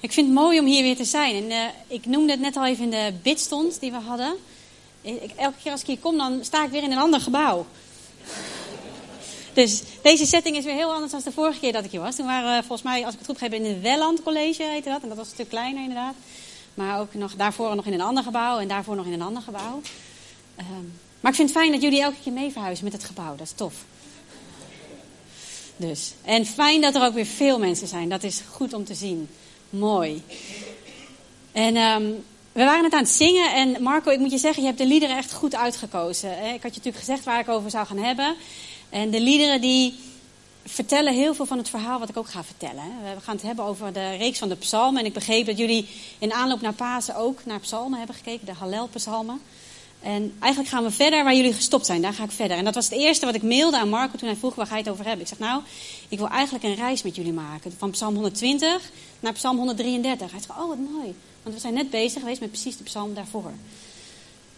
Ik vind het mooi om hier weer te zijn. En, uh, ik noemde het net al even in de bidstond die we hadden. Elke keer als ik hier kom, dan sta ik weer in een ander gebouw. Dus deze setting is weer heel anders dan de vorige keer dat ik hier was. Toen waren we volgens mij, als ik het goed heb, in het Welland College heette dat. En dat was een stuk kleiner inderdaad. Maar ook nog daarvoor nog in een ander gebouw en daarvoor nog in een ander gebouw. Uh, maar ik vind het fijn dat jullie elke keer mee verhuizen met het gebouw. Dat is tof. Dus. En fijn dat er ook weer veel mensen zijn. Dat is goed om te zien. Mooi. En um, we waren net aan het zingen. En Marco, ik moet je zeggen, je hebt de liederen echt goed uitgekozen. Ik had je natuurlijk gezegd waar ik over zou gaan hebben. En de liederen die vertellen heel veel van het verhaal wat ik ook ga vertellen. We gaan het hebben over de reeks van de psalmen. En ik begreep dat jullie in aanloop naar Pasen ook naar psalmen hebben gekeken. De Hallel-psalmen. En eigenlijk gaan we verder waar jullie gestopt zijn. Daar ga ik verder. En dat was het eerste wat ik mailde aan Marco toen hij vroeg waar ga je het over hebben. Ik zeg nou, ik wil eigenlijk een reis met jullie maken. Van Psalm 120 naar Psalm 133. Hij zegt, oh wat mooi. Want we zijn net bezig geweest met precies de psalm daarvoor.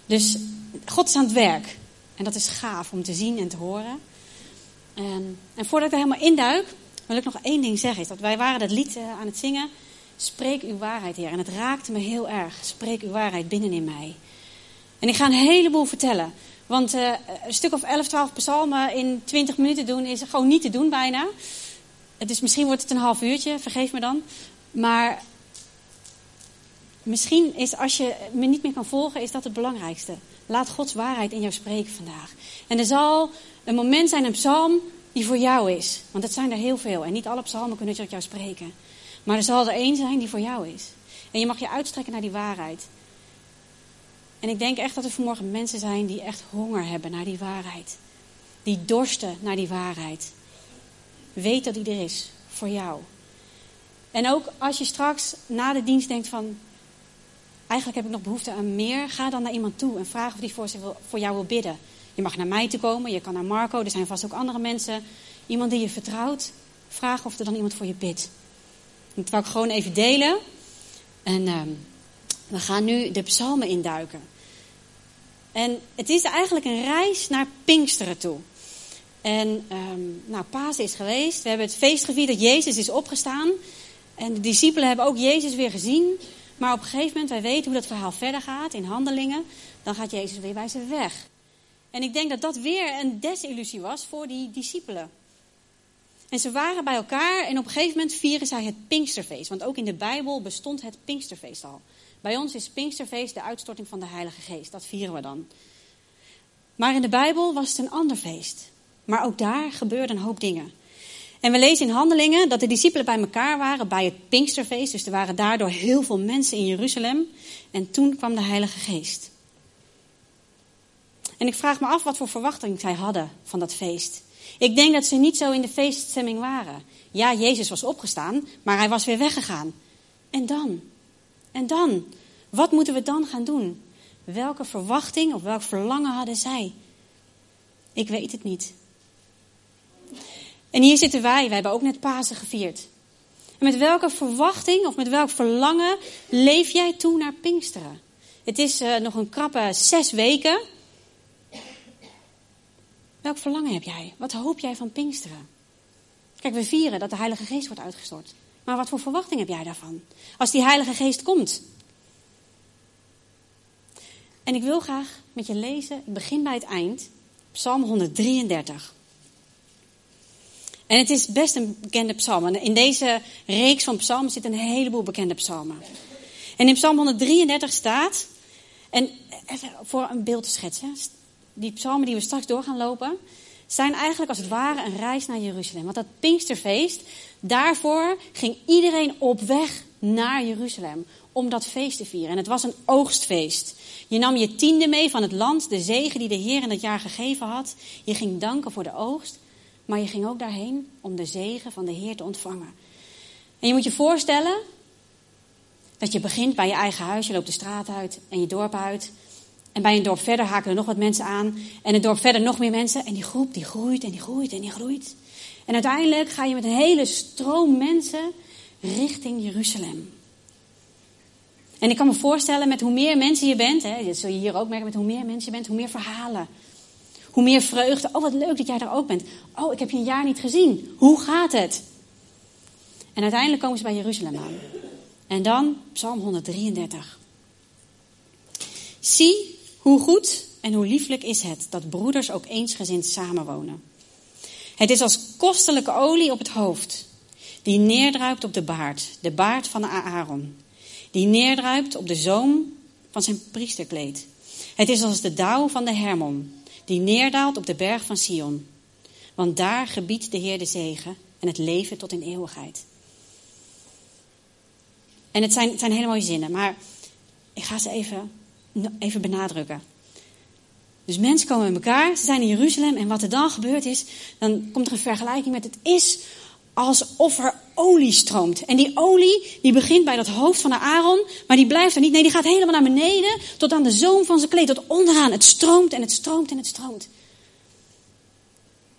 Dus God is aan het werk. En dat is gaaf om te zien en te horen. En, en voordat ik er helemaal induik, wil ik nog één ding zeggen. Dat wij waren dat lied eh, aan het zingen. Spreek uw waarheid, Heer. En het raakte me heel erg. Spreek uw waarheid binnenin mij. En ik ga een heleboel vertellen. Want uh, een stuk of 11, 12 psalmen in 20 minuten doen is gewoon niet te doen bijna. Dus misschien wordt het een half uurtje, vergeef me dan. Maar misschien is als je me niet meer kan volgen, is dat het belangrijkste. Laat Gods waarheid in jou spreken vandaag. En er zal een moment zijn, een psalm, die voor jou is. Want het zijn er heel veel. En niet alle psalmen kunnen tot jou spreken. Maar er zal er één zijn die voor jou is. En je mag je uitstrekken naar die waarheid. En ik denk echt dat er vanmorgen mensen zijn die echt honger hebben naar die waarheid. Die dorsten naar die waarheid. Weet dat die er is voor jou. En ook als je straks na de dienst denkt van, eigenlijk heb ik nog behoefte aan meer, ga dan naar iemand toe en vraag of die voor, voor jou wil bidden. Je mag naar mij toe komen, je kan naar Marco, er zijn vast ook andere mensen. Iemand die je vertrouwt, vraag of er dan iemand voor je bidt. Dat wil ik gewoon even delen. En uh, we gaan nu de psalmen induiken. En het is eigenlijk een reis naar Pinksteren toe. En um, nou, Pasen is geweest. We hebben het feest gevierd dat Jezus is opgestaan. En de discipelen hebben ook Jezus weer gezien. Maar op een gegeven moment, wij weten hoe dat verhaal verder gaat in handelingen. Dan gaat Jezus weer bij ze weg. En ik denk dat dat weer een desillusie was voor die discipelen. En ze waren bij elkaar en op een gegeven moment vieren zij het Pinksterfeest. Want ook in de Bijbel bestond het Pinksterfeest al. Bij ons is Pinksterfeest de uitstorting van de Heilige Geest. Dat vieren we dan. Maar in de Bijbel was het een ander feest. Maar ook daar gebeurden een hoop dingen. En we lezen in Handelingen dat de discipelen bij elkaar waren bij het Pinksterfeest. Dus er waren daardoor heel veel mensen in Jeruzalem. En toen kwam de Heilige Geest. En ik vraag me af wat voor verwachting zij hadden van dat feest. Ik denk dat ze niet zo in de feeststemming waren. Ja, Jezus was opgestaan, maar hij was weer weggegaan. En dan? En dan? Wat moeten we dan gaan doen? Welke verwachting of welk verlangen hadden zij? Ik weet het niet. En hier zitten wij, wij hebben ook net Pasen gevierd. En met welke verwachting of met welk verlangen leef jij toe naar Pinksteren? Het is uh, nog een krappe zes weken. Welk verlangen heb jij? Wat hoop jij van Pinksteren? Kijk, we vieren dat de Heilige Geest wordt uitgestort. Maar wat voor verwachting heb jij daarvan? Als die Heilige Geest komt. En ik wil graag met je lezen, begin bij het eind, Psalm 133. En het is best een bekende psalm. in deze reeks van psalmen zitten een heleboel bekende psalmen. En in Psalm 133 staat, en even voor een beeld te schetsen, die psalmen die we straks door gaan lopen, zijn eigenlijk als het ware een reis naar Jeruzalem. Want dat Pinksterfeest, daarvoor ging iedereen op weg naar Jeruzalem om dat feest te vieren. En het was een oogstfeest. Je nam je tiende mee van het land, de zegen die de Heer in dat jaar gegeven had. Je ging danken voor de oogst, maar je ging ook daarheen om de zegen van de Heer te ontvangen. En je moet je voorstellen dat je begint bij je eigen huis, je loopt de straat uit en je dorp uit. En bij een dorp verder haken er nog wat mensen aan. En een dorp verder nog meer mensen. En die groep die groeit en die groeit en die groeit. En uiteindelijk ga je met een hele stroom mensen richting Jeruzalem. En ik kan me voorstellen, met hoe meer mensen je bent, hè, dat zul je hier ook merken, met hoe meer mensen je bent, hoe meer verhalen. Hoe meer vreugde. Oh, wat leuk dat jij er ook bent. Oh, ik heb je een jaar niet gezien. Hoe gaat het? En uiteindelijk komen ze bij Jeruzalem aan. En dan Psalm 133. Zie hoe goed en hoe lieflijk is het dat broeders ook eensgezind samenwonen. Het is als kostelijke olie op het hoofd, die neerdruipt op de baard, de baard van Aaron, die neerdruipt op de zoom van zijn priesterkleed. Het is als de dauw van de Hermon, die neerdaalt op de berg van Sion. Want daar gebiedt de Heer de zegen en het leven tot in eeuwigheid. En het zijn, het zijn hele mooie zinnen, maar ik ga ze even, even benadrukken. Dus mensen komen bij elkaar, ze zijn in Jeruzalem en wat er dan gebeurt is, dan komt er een vergelijking met het is alsof er olie stroomt. En die olie die begint bij dat hoofd van de Aaron, maar die blijft er niet. Nee, die gaat helemaal naar beneden tot aan de zoom van zijn kleed, tot onderaan. Het stroomt en het stroomt en het stroomt.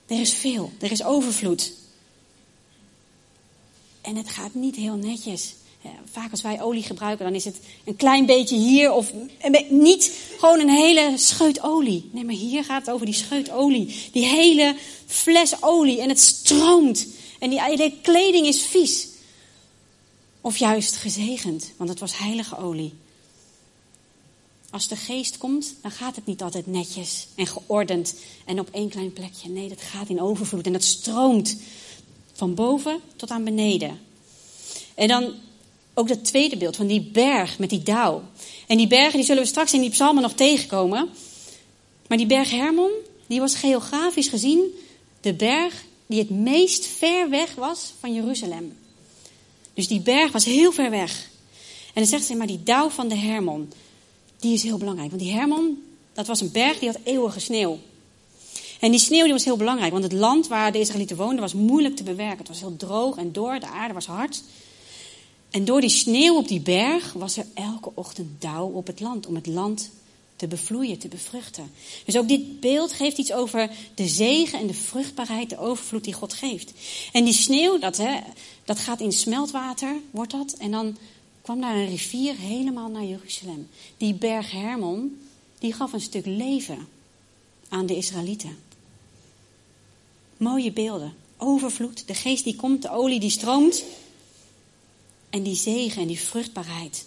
Er is veel, er is overvloed. En het gaat niet heel netjes. Vaak als wij olie gebruiken, dan is het een klein beetje hier of niet gewoon een hele scheut olie. Nee, maar hier gaat het over die scheut olie. Die hele fles olie en het stroomt. En die hele kleding is vies. Of juist gezegend, want het was heilige olie. Als de geest komt, dan gaat het niet altijd netjes en geordend en op één klein plekje. Nee, dat gaat in overvloed en dat stroomt van boven tot aan beneden. En dan ook dat tweede beeld van die berg met die dauw. En die bergen die zullen we straks in die psalmen nog tegenkomen. Maar die berg Hermon, die was geografisch gezien de berg die het meest ver weg was van Jeruzalem. Dus die berg was heel ver weg. En dan zegt ze, maar die dauw van de Hermon, die is heel belangrijk. Want die Hermon, dat was een berg die had eeuwige sneeuw. En die sneeuw die was heel belangrijk, want het land waar de Israëlieten woonden was moeilijk te bewerken. Het was heel droog en door, de aarde was hard. En door die sneeuw op die berg was er elke ochtend dauw op het land, om het land te bevloeien, te bevruchten. Dus ook dit beeld geeft iets over de zegen en de vruchtbaarheid, de overvloed die God geeft. En die sneeuw, dat, hè, dat gaat in smeltwater, wordt dat. En dan kwam daar een rivier helemaal naar Jeruzalem. Die berg Hermon, die gaf een stuk leven aan de Israëlieten. Mooie beelden. Overvloed, de geest die komt, de olie die stroomt. En die zegen en die vruchtbaarheid.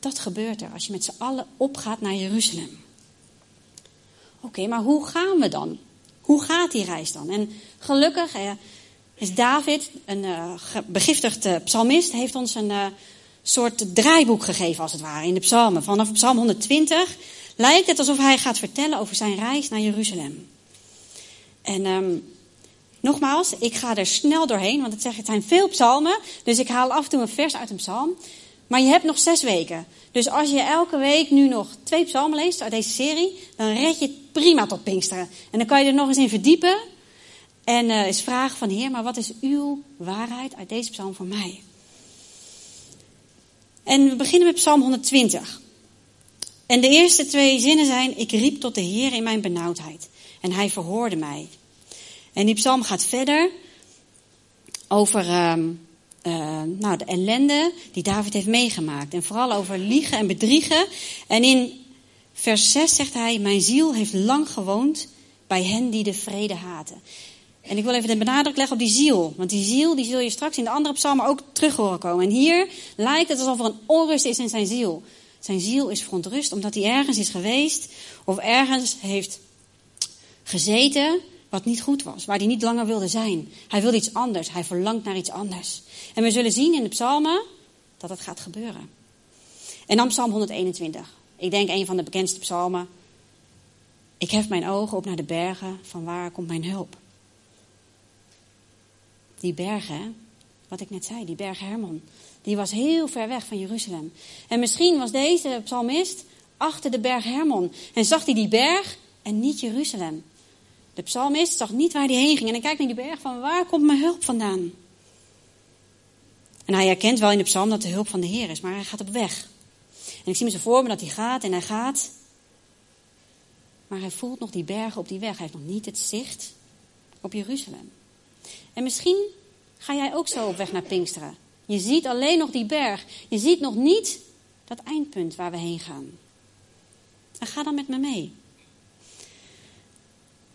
Dat gebeurt er als je met z'n allen opgaat naar Jeruzalem. Oké, maar hoe gaan we dan? Hoe gaat die reis dan? En gelukkig is David, een uh, begiftigd uh, psalmist, heeft ons een uh, soort draaiboek gegeven, als het ware, in de psalmen. Vanaf psalm 120 lijkt het alsof hij gaat vertellen over zijn reis naar Jeruzalem. En um, nogmaals, ik ga er snel doorheen, want het, zijn veel psalmen. Dus ik haal af en toe een vers uit een psalm. Maar je hebt nog zes weken. Dus als je elke week nu nog twee psalmen leest uit deze serie, dan red je het prima tot Pinksteren. En dan kan je er nog eens in verdiepen. En uh, eens vragen van Heer, maar wat is uw waarheid uit deze psalm voor mij? En we beginnen met psalm 120. En de eerste twee zinnen zijn, ik riep tot de Heer in mijn benauwdheid. En hij verhoorde mij. En die psalm gaat verder over uh, uh, nou, de ellende die David heeft meegemaakt. En vooral over liegen en bedriegen. En in vers 6 zegt hij, mijn ziel heeft lang gewoond bij hen die de vrede haten. En ik wil even de benadruk leggen op die ziel. Want die ziel die zul je straks in de andere psalmen ook terug horen komen. En hier lijkt het alsof er een onrust is in zijn ziel. Zijn ziel is verontrust omdat hij ergens is geweest of ergens heeft gezeten wat niet goed was, waar hij niet langer wilde zijn. Hij wilde iets anders, hij verlangt naar iets anders. En we zullen zien in de psalmen dat het gaat gebeuren. En dan psalm 121. Ik denk een van de bekendste psalmen. Ik hef mijn ogen op naar de bergen, van waar komt mijn hulp? Die bergen, wat ik net zei, die berg Hermon, die was heel ver weg van Jeruzalem. En misschien was deze psalmist achter de berg Hermon en zag hij die berg en niet Jeruzalem. De psalmist zag niet waar hij heen ging en hij kijkt naar die berg van waar komt mijn hulp vandaan? En hij herkent wel in de psalm dat de hulp van de Heer is, maar hij gaat op weg. En ik zie me zo voor me dat hij gaat en hij gaat. Maar hij voelt nog die bergen op die weg. Hij heeft nog niet het zicht op Jeruzalem. En misschien ga jij ook zo op weg naar Pinksteren. Je ziet alleen nog die berg. Je ziet nog niet dat eindpunt waar we heen gaan. En ga dan met me mee.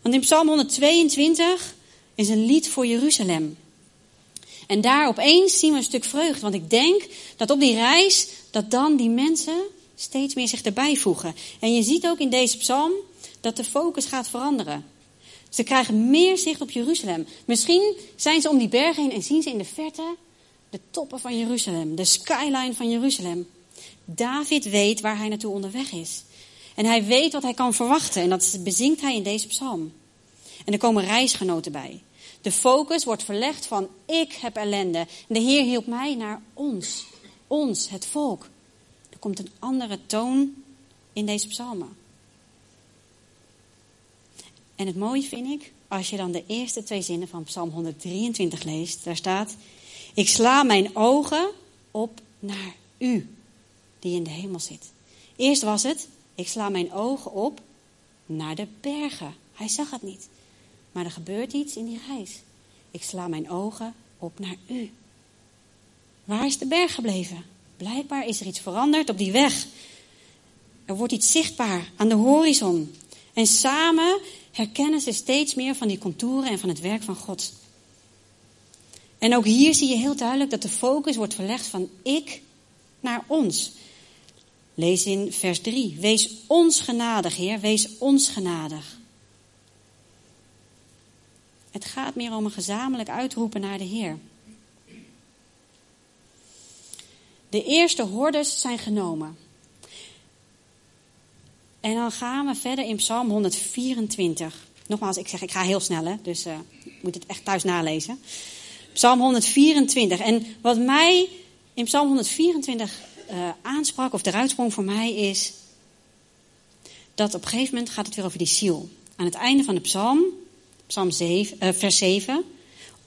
Want in Psalm 122 is een lied voor Jeruzalem. En daar opeens zien we een stuk vreugde. Want ik denk dat op die reis, dat dan die mensen steeds meer zich erbij voegen. En je ziet ook in deze psalm dat de focus gaat veranderen. Ze krijgen meer zicht op Jeruzalem. Misschien zijn ze om die bergen heen en zien ze in de verte de toppen van Jeruzalem, de skyline van Jeruzalem. David weet waar hij naartoe onderweg is. En hij weet wat hij kan verwachten. En dat bezinkt hij in deze psalm. En er komen reisgenoten bij. De focus wordt verlegd van ik heb ellende. De Heer hielp mij naar ons. Ons, het volk. Er komt een andere toon in deze psalmen. En het mooie vind ik, als je dan de eerste twee zinnen van Psalm 123 leest, daar staat: Ik sla mijn ogen op naar u, die in de hemel zit. Eerst was het: Ik sla mijn ogen op naar de bergen. Hij zag het niet. Maar er gebeurt iets in die reis. Ik sla mijn ogen op naar u. Waar is de berg gebleven? Blijkbaar is er iets veranderd op die weg. Er wordt iets zichtbaar aan de horizon. En samen herkennen ze steeds meer van die contouren en van het werk van God. En ook hier zie je heel duidelijk dat de focus wordt verlegd van ik naar ons. Lees in vers 3. Wees ons genadig, Heer, wees ons genadig. Het gaat meer om een gezamenlijk uitroepen naar de Heer. De eerste hordes zijn genomen. En dan gaan we verder in Psalm 124. Nogmaals, ik zeg, ik ga heel snel, hè, dus uh, moet het echt thuis nalezen. Psalm 124. En wat mij in Psalm 124 uh, eh, aansprak, of eruit sprong voor mij, is dat op een gegeven moment gaat het weer over die ziel. Aan het einde van de psalm, psalm 7, uh, vers 7,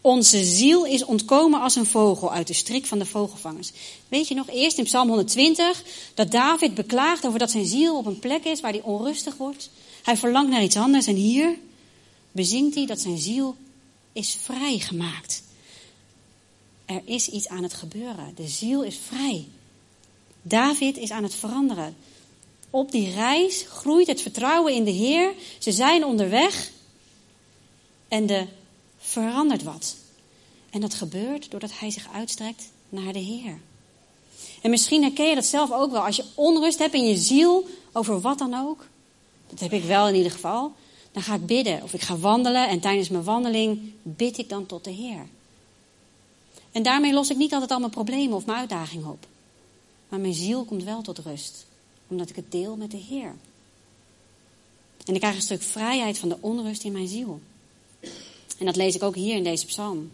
onze ziel is ontkomen als een vogel uit de strik van de vogelvangers. Weet je nog, eerst in Psalm 120, dat David beklaagt over dat zijn ziel op een plek is waar hij onrustig wordt. Hij verlangt naar iets anders en hier bezingt hij dat zijn ziel is vrijgemaakt. Er is iets aan het gebeuren. De ziel is vrij. David is aan het veranderen. Op die reis groeit het vertrouwen in de Heer. Ze zijn onderweg en de verandert wat. En dat gebeurt doordat hij zich uitstrekt naar de Heer. En misschien herken je dat zelf ook wel. Als je onrust hebt in je ziel over wat dan ook. Dat heb ik wel in ieder geval. Dan ga ik bidden of ik ga wandelen en tijdens mijn wandeling bid ik dan tot de Heer. En daarmee los ik niet altijd al mijn problemen of mijn uitdagingen op. Maar mijn ziel komt wel tot rust, omdat ik het deel met de Heer. En ik krijg een stuk vrijheid van de onrust in mijn ziel. En dat lees ik ook hier in deze psalm.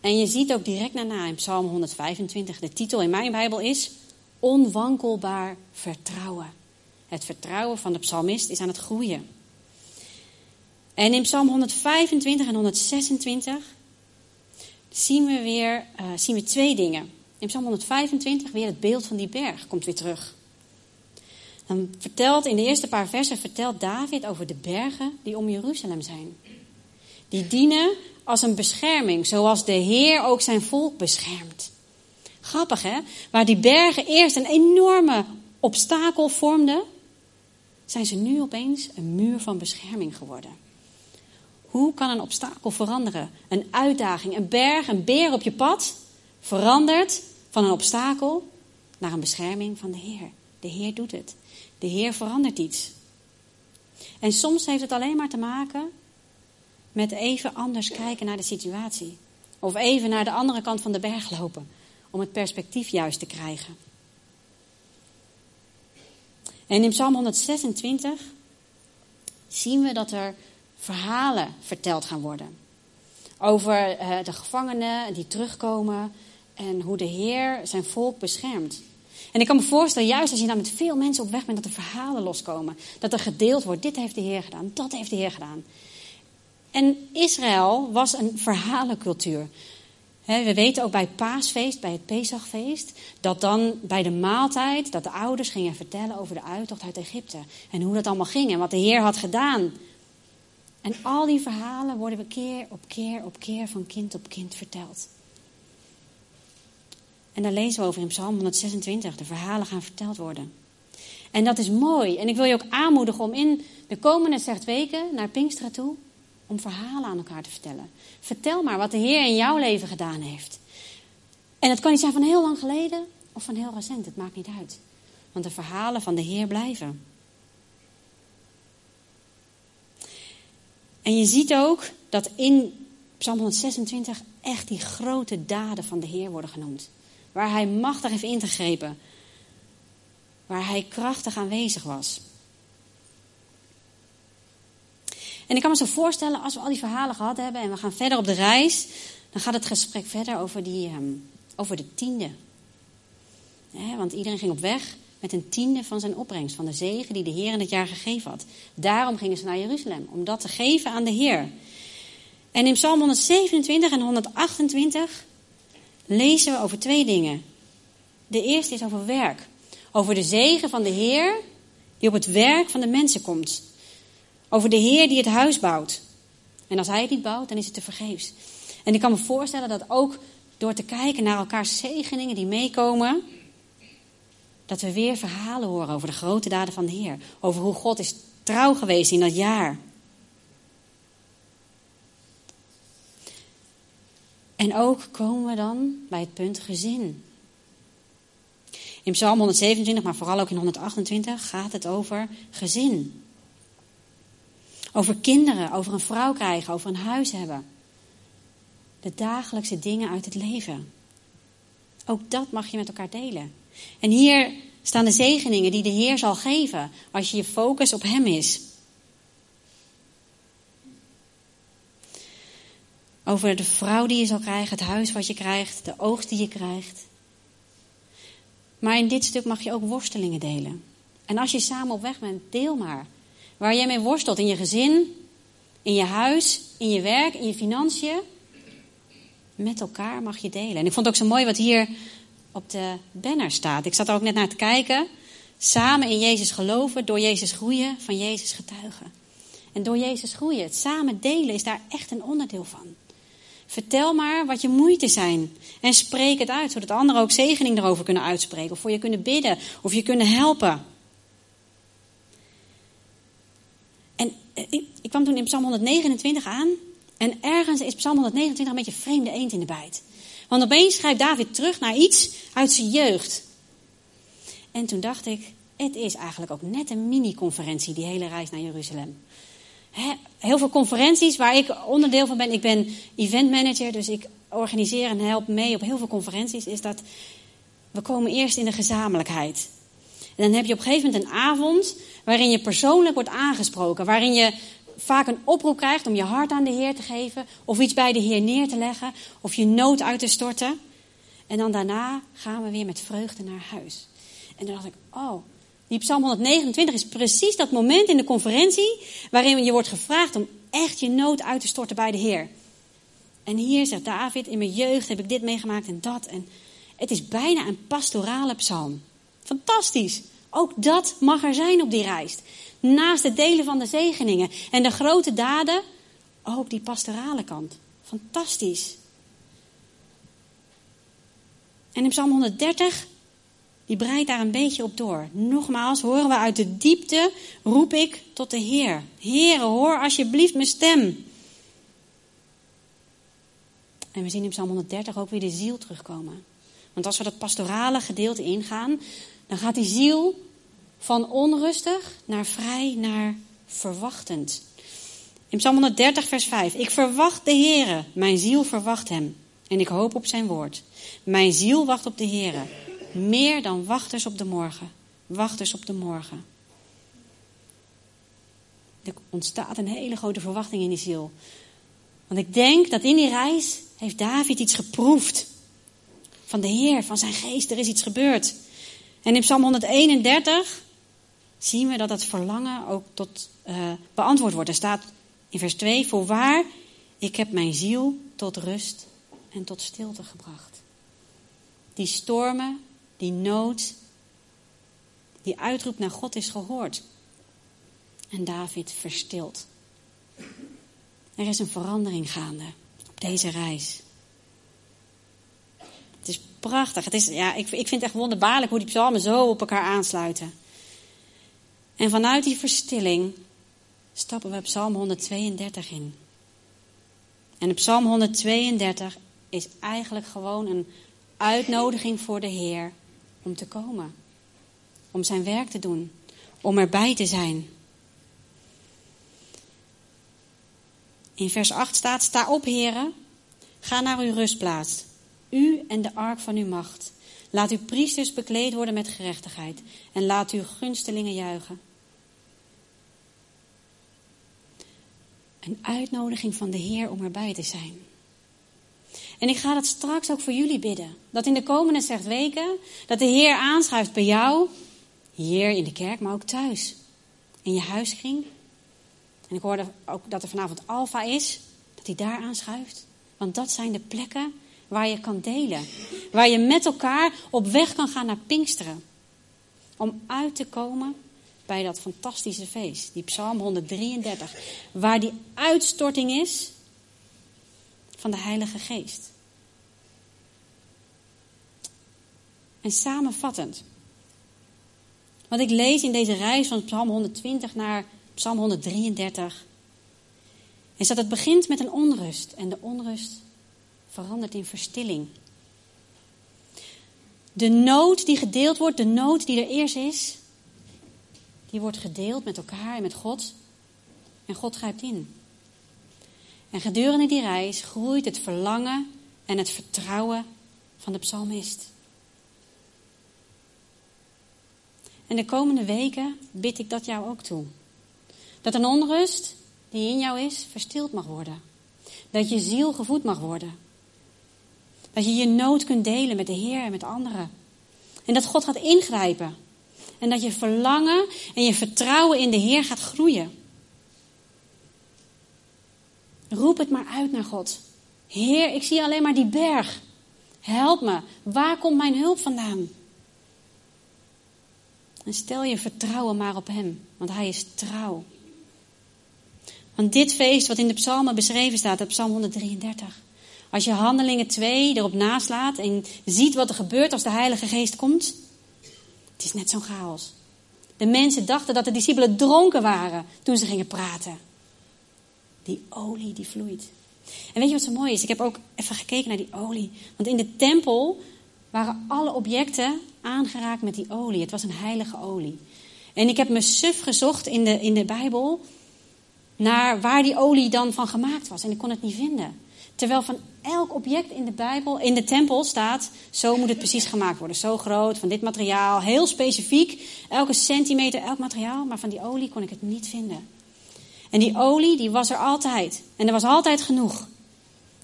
En je ziet ook direct daarna in Psalm 125, de titel in mijn Bijbel is Onwankelbaar vertrouwen. Het vertrouwen van de psalmist is aan het groeien. En in Psalm 125 en 126 zien we weer uh, zien we twee dingen. In Psalm 125 weer het beeld van die berg komt weer terug. Dan vertelt in de eerste paar versen vertelt David over de bergen die om Jeruzalem zijn. Die dienen als een bescherming, zoals de Heer ook zijn volk beschermt. Grappig hè? Waar die bergen eerst een enorme obstakel vormden, zijn ze nu opeens een muur van bescherming geworden. Hoe kan een obstakel veranderen? Een uitdaging, een berg, een beer op je pad verandert van een obstakel naar een bescherming van de Heer. De Heer doet het. De Heer verandert iets. En soms heeft het alleen maar te maken met even anders kijken naar de situatie. Of even naar de andere kant van de berg lopen. Om het perspectief juist te krijgen. En in Psalm 126 zien we dat er verhalen verteld gaan worden. Over eh, de gevangenen die terugkomen en hoe de Heer zijn volk beschermt. En ik kan me voorstellen, juist als je dan met veel mensen op weg bent, dat er verhalen loskomen. Dat er gedeeld wordt, dit heeft de Heer gedaan, dat heeft de Heer gedaan. En Israël was een verhalencultuur. we weten ook bij paasfeest, bij het Pesachfeest, dat dan bij de maaltijd, dat de ouders gingen vertellen over de uittocht uit Egypte. En hoe dat allemaal ging en wat de Heer had gedaan. En al die verhalen worden we keer op keer op keer van kind op kind verteld. En daar lezen we over in Psalm 126. De verhalen gaan verteld worden. En dat is mooi. En ik wil je ook aanmoedigen om in de komende zes weken naar Pinkstera toe om verhalen aan elkaar te vertellen. Vertel maar wat de Heer in jouw leven gedaan heeft. En het kan niet zijn van heel lang geleden of van heel recent, het maakt niet uit. Want de verhalen van de Heer blijven. En je ziet ook dat in Psalm 126 echt die grote daden van de Heer worden genoemd. Waar hij machtig heeft ingegrepen. Waar hij krachtig aanwezig was. En ik kan me zo voorstellen, als we al die verhalen gehad hebben en we gaan verder op de reis, dan gaat het gesprek verder over, die, um, over de tiende. want iedereen ging op weg met een tiende van zijn opbrengst, van de zegen die de Heer in het jaar gegeven had. Daarom gingen ze naar Jeruzalem, om dat te geven aan de Heer. En in Psalm 127 en 128 lezen we over twee dingen. De eerste is over werk. Over de zegen van de Heer die op het werk van de mensen komt. Over de Heer die het huis bouwt. En als Hij het niet bouwt, dan is het te vergeefs. En ik kan me voorstellen dat ook door te kijken naar elkaars zegeningen die meekomen, dat we weer verhalen horen over de grote daden van de Heer. Over hoe God is trouw geweest in dat jaar. En ook komen we dan bij het punt gezin. In Psalm 127, maar vooral ook in 128, gaat het over gezin. Over kinderen, over een vrouw krijgen, over een huis hebben. De dagelijkse dingen uit het leven. Ook dat mag je met elkaar delen. En hier staan de zegeningen die de Heer zal geven als je je focus op Hem is. Over de vrouw die je zal krijgen, het huis wat je krijgt, de oogst die je krijgt. Maar in dit stuk mag je ook worstelingen delen. En als je samen op weg bent, deel maar. Waar jij mee worstelt in je gezin, in je huis, in je werk, in je financiën. Met elkaar mag je delen. En ik vond het ook zo mooi wat hier op de banner staat. Ik zat er ook net naar te kijken. Samen in Jezus geloven, door Jezus groeien, van Jezus getuigen. En door Jezus groeien, het samen delen is daar echt een onderdeel van. Vertel maar wat je moeite zijn. En spreek het uit, zodat anderen ook zegening erover kunnen uitspreken. Of voor je kunnen bidden, of je kunnen helpen. En eh, ik, kwam toen in Psalm 129 aan. En ergens is Psalm 129 een beetje vreemde eend in de bijt. Want opeens schrijft David terug naar iets uit zijn jeugd. En toen dacht ik, het is eigenlijk ook net een mini-conferentie, die hele reis naar Jeruzalem heel veel conferenties waar ik onderdeel van ben. Ik ben event manager, dus ik organiseer en help mee op heel veel conferenties. Is dat we komen eerst in de gezamenlijkheid. En dan heb je op een gegeven moment een avond waarin je persoonlijk wordt aangesproken. Waarin je vaak een oproep krijgt om je hart aan de Heer te geven. Of iets bij de Heer neer te leggen. Of je nood uit te storten. En dan daarna gaan we weer met vreugde naar huis. En dan dacht ik, oh, die Psalm 129 is precies dat moment in de conferentie waarin je wordt gevraagd om echt je nood uit te storten bij de Heer. En hier zegt David, in mijn jeugd heb ik dit meegemaakt en dat. En het is bijna een pastorale psalm. Fantastisch. Ook dat mag er zijn op die reis. Naast het delen van de zegeningen en de grote daden, ook die pastorale kant. Fantastisch. En in Psalm 130 die breidt daar een beetje op door. Nogmaals, horen we uit de diepte, roep ik tot de Heer. Heere, hoor alsjeblieft mijn stem. En we zien in Psalm 130 ook weer de ziel terugkomen. Want als we dat pastorale gedeelte ingaan, dan gaat die ziel van onrustig naar vrij naar verwachtend. In Psalm 130, vers 5. Ik verwacht de Heere, mijn ziel verwacht hem. En ik hoop op zijn woord. Mijn ziel wacht op de Heere. Meer dan wachters op de morgen. Wachters op de morgen. Er ontstaat een hele grote verwachting in die ziel. Want ik denk dat in die reis heeft David iets geproefd. Van de Heer, van zijn geest, er is iets gebeurd. En in Psalm 131 zien we dat dat verlangen ook tot uh, beantwoord wordt. Er staat in vers 2: Voorwaar, ik heb mijn ziel tot rust en tot stilte gebracht. Die stormen die nood, die uitroep naar God is gehoord. En David verstilt. Er is een verandering gaande op deze reis. Het is prachtig. Het is, ja, ik, ik vind het echt wonderbaarlijk hoe die psalmen zo op elkaar aansluiten. En vanuit die verstilling stappen we op Psalm 132 in. En Psalm 132 is eigenlijk gewoon een uitnodiging voor de Heer om te komen. Om zijn werk te doen. Om erbij te zijn. In vers 8 staat: Sta op, heren, ga naar uw rustplaats. U en de ark van uw macht. Laat uw priesters bekleed worden met gerechtigheid. En laat uw gunstelingen juichen. Een uitnodiging van de Heer om erbij te zijn. En ik ga dat straks ook voor jullie bidden. Dat in de komende zes weken, dat de Heer aanschuift bij jou, hier in de kerk, maar ook thuis. In je huisgring. En ik hoorde ook dat er vanavond Alfa is, dat hij daar aanschuift. Want dat zijn de plekken waar je kan delen. Waar je met elkaar op weg kan gaan naar Pinksteren. Om uit te komen bij dat fantastische feest, die Psalm 133, waar die uitstorting is van de Heilige Geest. En samenvattend, wat ik lees in deze reis van Psalm 120 naar Psalm 133, is dat het begint met een onrust en de onrust verandert in verstilling. De nood die gedeeld wordt, de nood die er eerst is, die wordt gedeeld met elkaar en met God. En God grijpt in. En gedurende die reis groeit het verlangen en het vertrouwen van de psalmist. En de komende weken bid ik dat jou ook toe. Dat een onrust die in jou is, verstild mag worden. Dat je ziel gevoed mag worden. Dat je je nood kunt delen met de Heer en met anderen. En dat God gaat ingrijpen. En dat je verlangen en je vertrouwen in de Heer gaat groeien. Roep het maar uit naar God. Heer, ik zie alleen maar die berg. Help me. Waar komt mijn hulp vandaan? En stel je vertrouwen maar op Hem, want Hij is trouw. Want dit feest wat in de psalmen beschreven staat, op psalm 133. Als je handelingen 2 erop naslaat en ziet wat er gebeurt als de Heilige Geest komt. Het is net zo'n chaos. De mensen dachten dat de discipelen dronken waren toen ze gingen praten. Die olie die vloeit. En weet je wat zo mooi is? Ik heb ook even gekeken naar die olie. Want in de tempel waren alle objecten aangeraakt met die olie. Het was een heilige olie. En ik heb me suf gezocht in de, in de Bijbel naar waar die olie dan van gemaakt was. En ik kon het niet vinden. Terwijl van elk object in de Bijbel, in de tempel staat, zo moet het precies gemaakt worden. Zo groot, van dit materiaal, heel specifiek. Elke centimeter, elk materiaal. Maar van die olie kon ik het niet vinden. En die olie, die was er altijd. En er was altijd genoeg.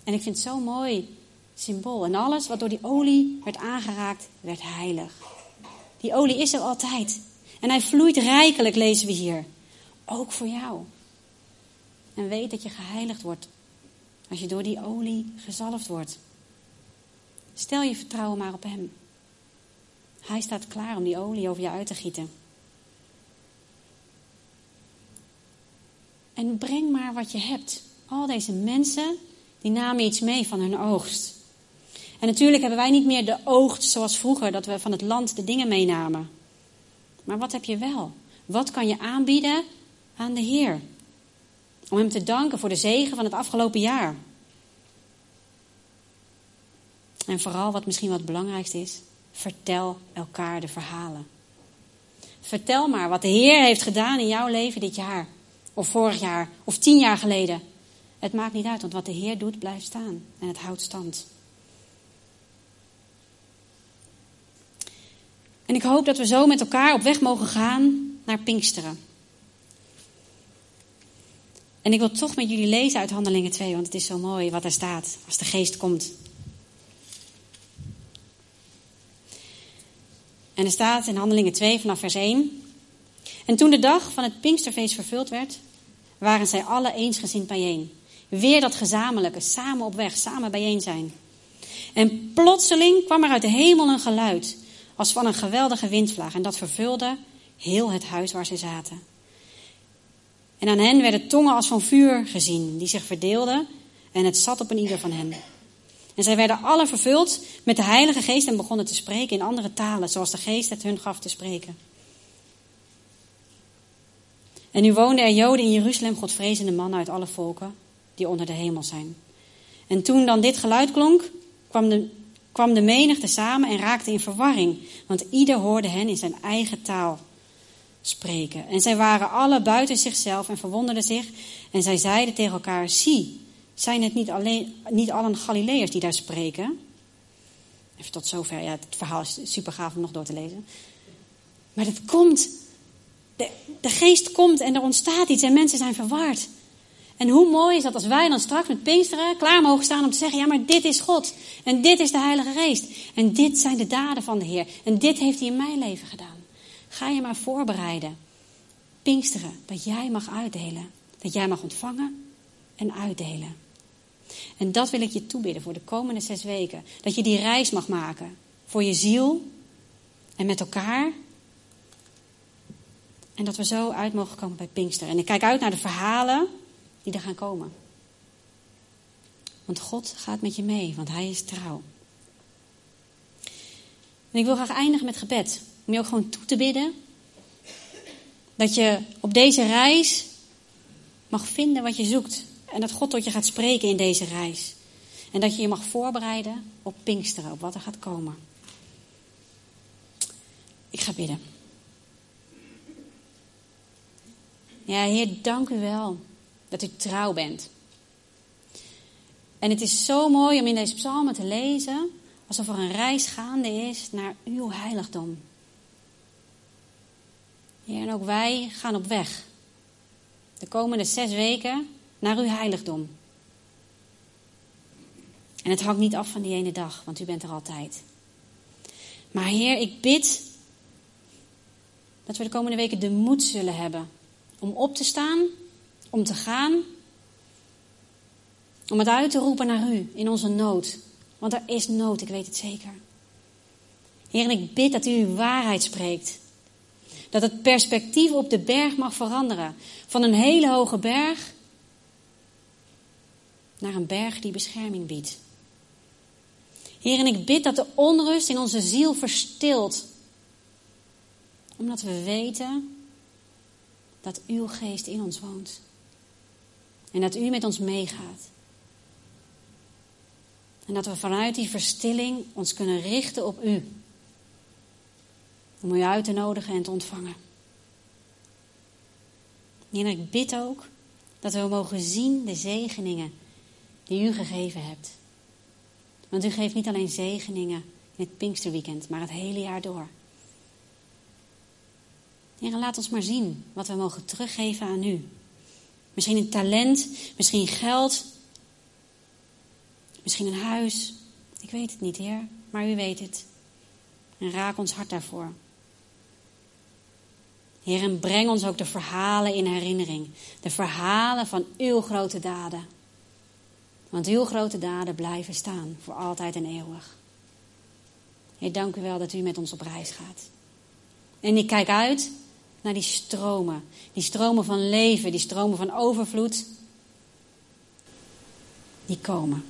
En ik vind het zo mooi symbool. En alles wat door die olie werd aangeraakt, werd heilig. Die olie is er altijd. En hij vloeit rijkelijk, lezen we hier. Ook voor jou. En weet dat je geheiligd wordt als je door die olie gezalfd wordt. Stel je vertrouwen maar op Hem. Hij staat klaar om die olie over je uit te gieten. En breng maar wat je hebt. Al deze mensen, die namen iets mee van hun oogst. En natuurlijk hebben wij niet meer de oogst zoals vroeger, dat we van het land de dingen meenamen. Maar wat heb je wel? Wat kan je aanbieden aan de Heer? Om Hem te danken voor de zegen van het afgelopen jaar. En vooral wat misschien wat het belangrijkste is, vertel elkaar de verhalen. Vertel maar wat de Heer heeft gedaan in jouw leven dit jaar. Of vorig jaar, of tien jaar geleden. Het maakt niet uit, want wat de Heer doet, blijft staan. En het houdt stand. En ik hoop dat we zo met elkaar op weg mogen gaan naar Pinksteren. En ik wil toch met jullie lezen uit Handelingen 2, want het is zo mooi wat er staat als de geest komt. En er staat in Handelingen 2 vanaf vers 1. En toen de dag van het Pinksterfeest vervuld werd, waren zij alle eensgezind bijeen. Weer dat gezamenlijke, samen op weg, samen bijeen zijn. En plotseling kwam er uit de hemel een geluid, als van een geweldige windvlaag. En dat vervulde heel het huis waar zij zaten. En aan hen werden tongen als van vuur gezien, die zich verdeelden, en het zat op een ieder van hen. En zij werden alle vervuld met de Heilige Geest en begonnen te spreken in andere talen, zoals de Geest het hun gaf te spreken. En nu woonden er Joden in Jeruzalem, godvrezende mannen uit alle volken die onder de hemel zijn. En toen dan dit geluid klonk, kwam de, kwam de menigte samen en raakte in verwarring, want ieder hoorde hen in zijn eigen taal spreken. En zij waren alle buiten zichzelf en verwonderden zich. En zij zeiden tegen elkaar: Zie, zijn het niet, alleen, niet allen Galileërs die daar spreken? Even tot zover. Ja, het verhaal is super gaaf om nog door te lezen. Maar het komt. De, de geest komt en er ontstaat iets en mensen zijn verward. En hoe mooi is dat als wij dan straks met Pinksteren klaar mogen staan om te zeggen: Ja, maar dit is God. En dit is de Heilige Geest. En dit zijn de daden van de Heer. En dit heeft Hij in mijn leven gedaan. Ga je maar voorbereiden. Pinksteren, dat jij mag uitdelen. Dat jij mag ontvangen en uitdelen. En dat wil ik je toebidden voor de komende zes weken. Dat je die reis mag maken voor je ziel en met elkaar. En dat we zo uit mogen komen bij Pinkster. En ik kijk uit naar de verhalen die er gaan komen. Want God gaat met je mee, want Hij is trouw. En ik wil graag eindigen met gebed. Om je ook gewoon toe te bidden. Dat je op deze reis mag vinden wat je zoekt. En dat God tot je gaat spreken in deze reis. En dat je je mag voorbereiden op Pinksteren, op wat er gaat komen. Ik ga bidden. Ja, Heer, dank u wel dat u trouw bent. En het is zo mooi om in deze psalmen te lezen alsof er een reis gaande is naar uw heiligdom. Heer, en ook wij gaan op weg. De komende zes weken naar uw heiligdom. En het hangt niet af van die ene dag, want u bent er altijd. Maar Heer, ik bid dat we de komende weken de moed zullen hebben om op te staan, om te gaan, om het uit te roepen naar u in onze nood. Want er is nood, ik weet het zeker. Heer, en ik bid dat u uw waarheid spreekt. Dat het perspectief op de berg mag veranderen. Van een hele hoge berg naar een berg die bescherming biedt. Heer, en ik bid dat de onrust in onze ziel verstilt. Omdat we weten dat uw geest in ons woont. En dat u met ons meegaat. En dat we vanuit die verstilling ons kunnen richten op u. Om u uit te nodigen en te ontvangen. En ik bid ook dat we mogen zien de zegeningen die u gegeven hebt. Want u geeft niet alleen zegeningen in het Pinksterweekend, maar het hele jaar door. Heer, laat ons maar zien wat we mogen teruggeven aan u. Misschien een talent, misschien geld, misschien een huis. Ik weet het niet, Heer, maar u weet het. En raak ons hart daarvoor. Heer, en breng ons ook de verhalen in herinnering. De verhalen van uw grote daden. Want uw grote daden blijven staan voor altijd en eeuwig. Heer, dank u wel dat u met ons op reis gaat. En ik kijk uit naar die stromen. Die stromen van leven, die stromen van overvloed. Die komen.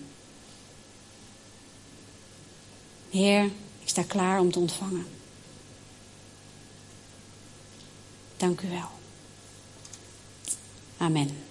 Heer, ik sta klaar om te ontvangen. Dank u wel. Amen.